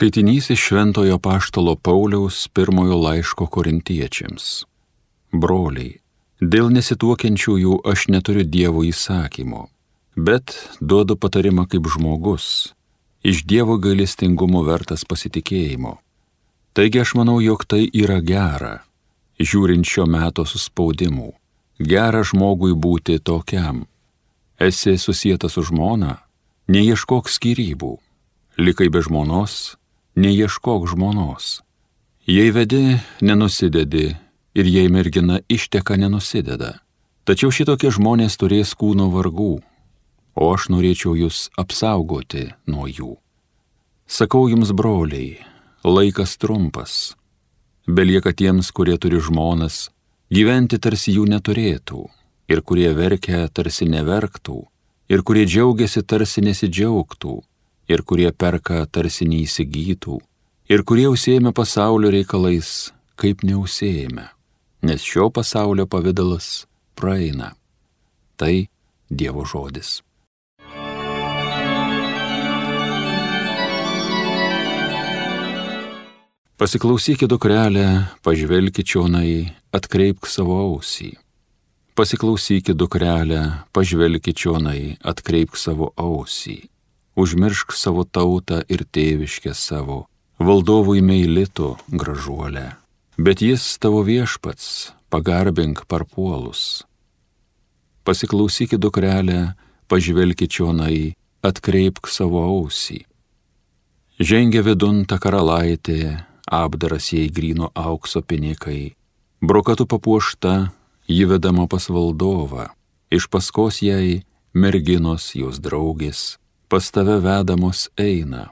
Skaitinys iš Šventojo Paštalo Pauliaus pirmojo laiško korintiečiams. Broliai, dėl nesituokiančiųjų aš neturiu Dievo įsakymo, bet duodu patarimą kaip žmogus, iš Dievo gailestingumo vertas pasitikėjimo. Taigi aš manau, jog tai yra gera, žiūrint šio meto suspaudimų. Gera žmogui būti tokiam. Esi susijęs su žmona, neieškok skirybų. Likai be žmonos, neieškok žmonos. Jei vedi, nenusidedi ir jei mergina išteka, nenusideda. Tačiau šitokie žmonės turės kūno vargų, o aš norėčiau jūs apsaugoti nuo jų. Sakau jums, broliai, laikas trumpas. Belieka tiems, kurie turi žmonas, gyventi tarsi jų neturėtų, ir kurie verkia tarsi neverktų, ir kurie džiaugiasi tarsi nesidžiaugtų, ir kurie perka tarsi neįsigytų, ir kurie užsėmė pasaulio reikalais, kaip neusėjame, nes šio pasaulio pavydalas praeina. Tai Dievo žodis. Pasiklausyki dukrelę, pažvelki čionai, atkreipk savo ausį. Pasiklausyki dukrelę, pažvelki čionai, atkreipk savo ausį užmiršk savo tautą ir tėviškę savo, valdovui meilito gražuolę, bet jis tavo viešpats, pagarbink parpuolus. Pasiklausyki dukrelę, pažvelki čionai, atkreipk savo ausį. Žengia vidun ta karalaitė, apdaras jai grino aukso pinikai, brokatu papuošta, jį vedama pas valdovą, iš paskos jai merginos jos draugės, pas tave vedamos eina.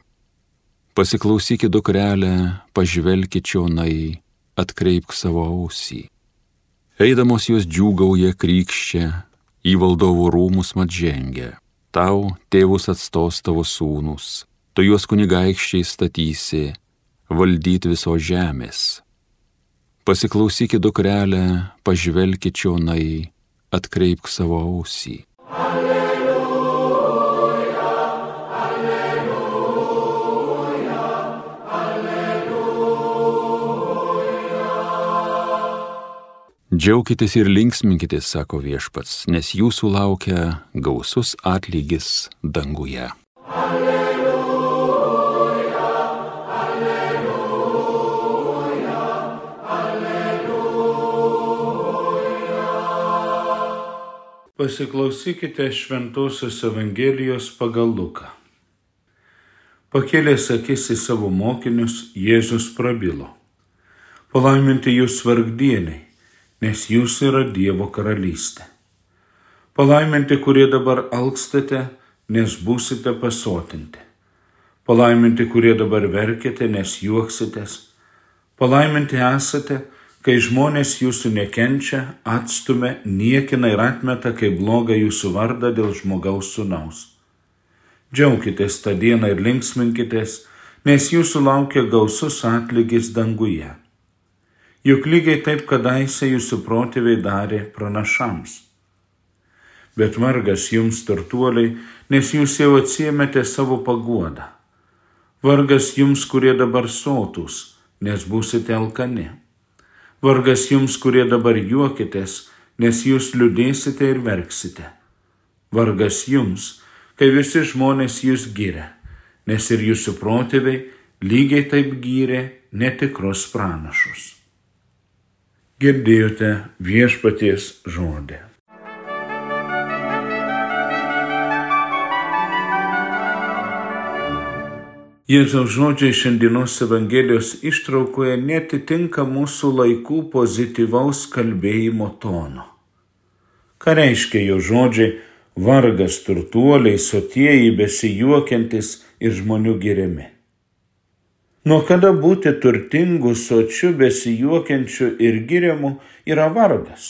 Pasiklausykit dukrelę, pažvelkit čionai, atkreipk savo ausį. Eidamos jos džiūgauja krykščia, į valdovų rūmus mat žengia. Tau tėvus atstos tavo sūnus, tu juos kunigaikščiai statysi, valdyti viso žemės. Pasiklausykit dukrelę, pažvelkit čionai, atkreipk savo ausį. Alleluja. Džiaukitės ir linksminkitės, sako viešpats, nes jūsų laukia gausus atlygis danguje. Alleluja, alleluja, alleluja. Pasiklausykite Šventojios Evangelijos pagal Luką. Pakėlęs akis į savo mokinius, Jėzus prabilo. Palaiminti jūs vargdieniai nes jūs yra Dievo karalystė. Palaiminti, kurie dabar alkstate, nes būsite pasotinti. Palaiminti, kurie dabar verkite, nes juoksitės. Palaiminti esate, kai žmonės jūsų nekenčia, atstumia, niekina ir atmeta kaip blogą jūsų vardą dėl žmogaus sunaus. Džiaukitės tą dieną ir linksminkitės, nes jūsų laukia gausus atlygis danguje juk lygiai taip kadaise jūsų protėviai darė pranašams. Bet vargas jums turtuoliai, nes jūs jau atsiemėte savo paguodą. Vargas jums, kurie dabar sotus, nes būsite alkani. Vargas jums, kurie dabar juokitės, nes jūs liūdėsite ir verksite. Vargas jums, kai visi žmonės jūs gyrė, nes ir jūsų protėviai lygiai taip gyrė netikrus pranašus girdėjote viešpaties žodį. Jėzaus žodžiai šiandienos Evangelijos ištraukoje netitinka mūsų laikų pozityvaus kalbėjimo tono. Ką reiškia jo žodžiai vargas turtuoliai, sotieji, besijuokiantis ir žmonių geriami? Nuo kada būti turtingu, sočiu, besijuokiančiu ir giriamu yra vargas?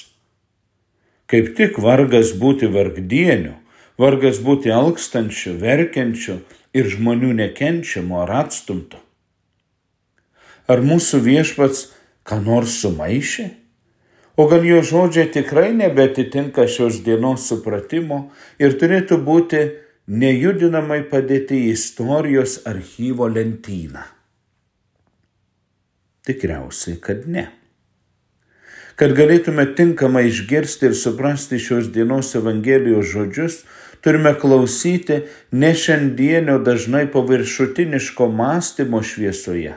Kaip tik vargas būti vargdieniu, vargas būti alkstančiu, verkiančiu ir žmonių nekenčiamu ar atstumtu. Ar mūsų viešpats ką nors sumaišė? O gal jo žodžiai tikrai nebetitinka šios dienos supratimo ir turėtų būti nejudinamai padėti į istorijos archyvo lentyną? Tikriausiai, kad ne. Kad galėtume tinkamai išgirsti ir suprasti šios dienos Evangelijos žodžius, turime klausyti ne šiandienio dažnai paviršutiniško mąstymo šviesoje.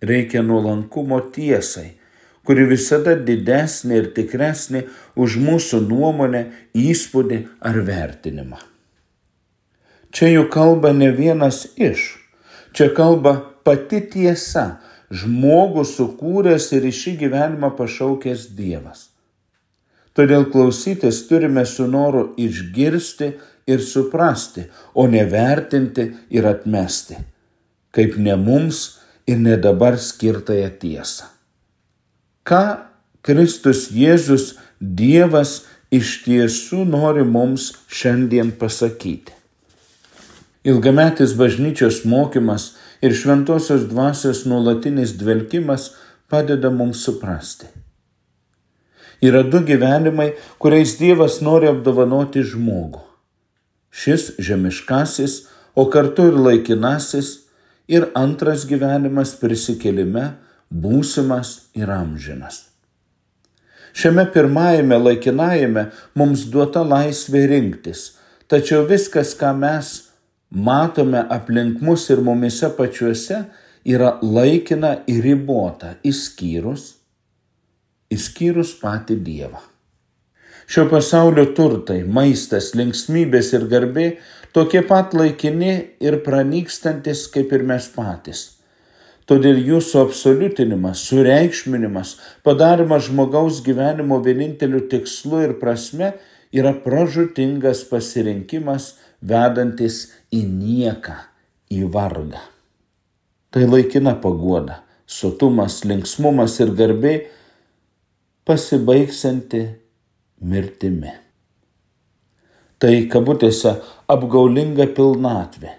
Reikia nuolankumo tiesai, kuri visada didesnė ir tikresnė už mūsų nuomonę, įspūdį ar vertinimą. Čia jau kalba ne vienas iš, čia kalba pati tiesa, žmogų sukūręs ir į šį gyvenimą pašaukęs Dievas. Todėl klausytis turime su noru išgirsti ir suprasti, o ne vertinti ir atmesti, kaip ne mums ir ne dabar skirtąją tiesą. Ką Kristus Jėzus Dievas iš tiesų nori mums šiandien pasakyti? Ilgametis bažnyčios mokymas ir šventosios dvasios nuolatinis dvelkimas padeda mums suprasti Yra du gyvenimai, kuriais Dievas nori apdovanoti žmogų. Šis žemiškasis, o kartu ir laikinasis, ir antras gyvenimas prisikelime, būsimas ir amžinas. Šiame pirmajame laikinajame mums duota laisvė rinktis, tačiau viskas, ką mes matome aplink mus ir mumise pačiuose, yra laikina ir ribota, išskyrus išskyrus patį Dievą. Šio pasaulio turtai, maistas, linksmybės ir garbė tokie pat laikini ir pranykstantis kaip ir mes patys. Todėl jūsų absoliutinimas, sureikšminimas, padarimas žmogaus gyvenimo vieninteliu tikslu ir prasme yra pražutingas pasirinkimas, vedantis į nieką, į vargą. Tai laikina pagoda, sotumas, linksmumas ir garbė pasibaigsianti mirtimi. Tai kabutėse apgaulinga pilnatvė,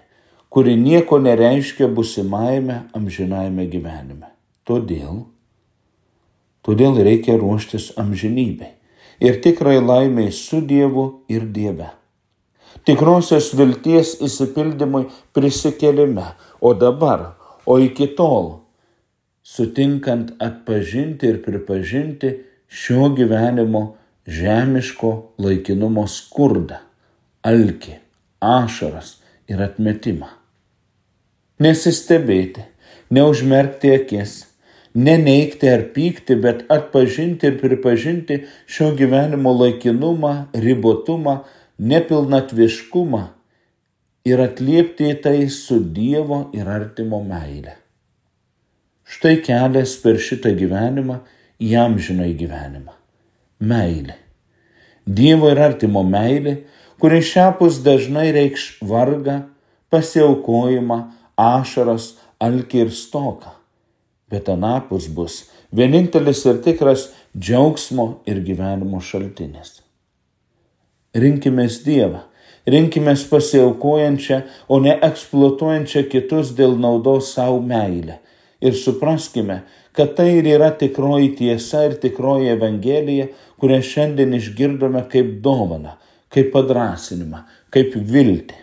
kuri nieko nereiškia busimajame amžinajame gyvenime. Todėl, todėl reikia ruoštis amžinybei ir tikrai laimiai su Dievu ir Dieve. Tikrosios vilties įsipildymui prisikelime, o dabar, o iki tol, sutinkant atpažinti ir pripažinti šio gyvenimo žemiško laikinumo skurdą, alkį, ašaras ir atmetimą. Nesistebėti, neužmerkti akis, neneikti ar pykti, bet atpažinti ir pripažinti šio gyvenimo laikinumą, ribotumą, nepilnatviškumą ir atliepti į tai su Dievo ir artimo meile. Štai kelias per šitą gyvenimą į amžiną į gyvenimą. Meilė. Dievo ir artimo meilė, kuri šiapus dažnai reikš vargą, pasiaukojimą, ašaras, alkį ir stoką. Bet anapus bus vienintelis ir tikras džiaugsmo ir gyvenimo šaltinis. Rinkimės Dievą, rinkimės pasiaukojančią, o ne eksploatuojančią kitus dėl naudos savo meilę. Ir supraskime, kad tai ir yra tikroji tiesa ir tikroji Evangelija, kurią šiandien išgirdome kaip dovana, kaip padrasinimą, kaip viltį.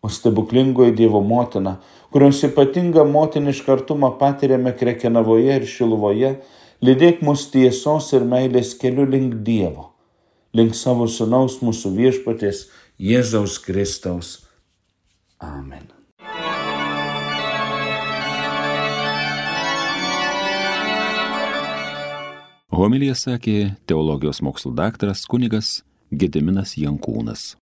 O stebuklingoji Dievo motina, kurios ypatingą motinišką artumą patiriame Krekenavoje ir Šiluvoje, lydėk mus tiesos ir meilės keliu link Dievo, link savo sunaus mūsų viešpatės Jėzaus Kristaus. Amen. Homilija sakė teologijos mokslų daktaras kunigas Gediminas Jankūnas.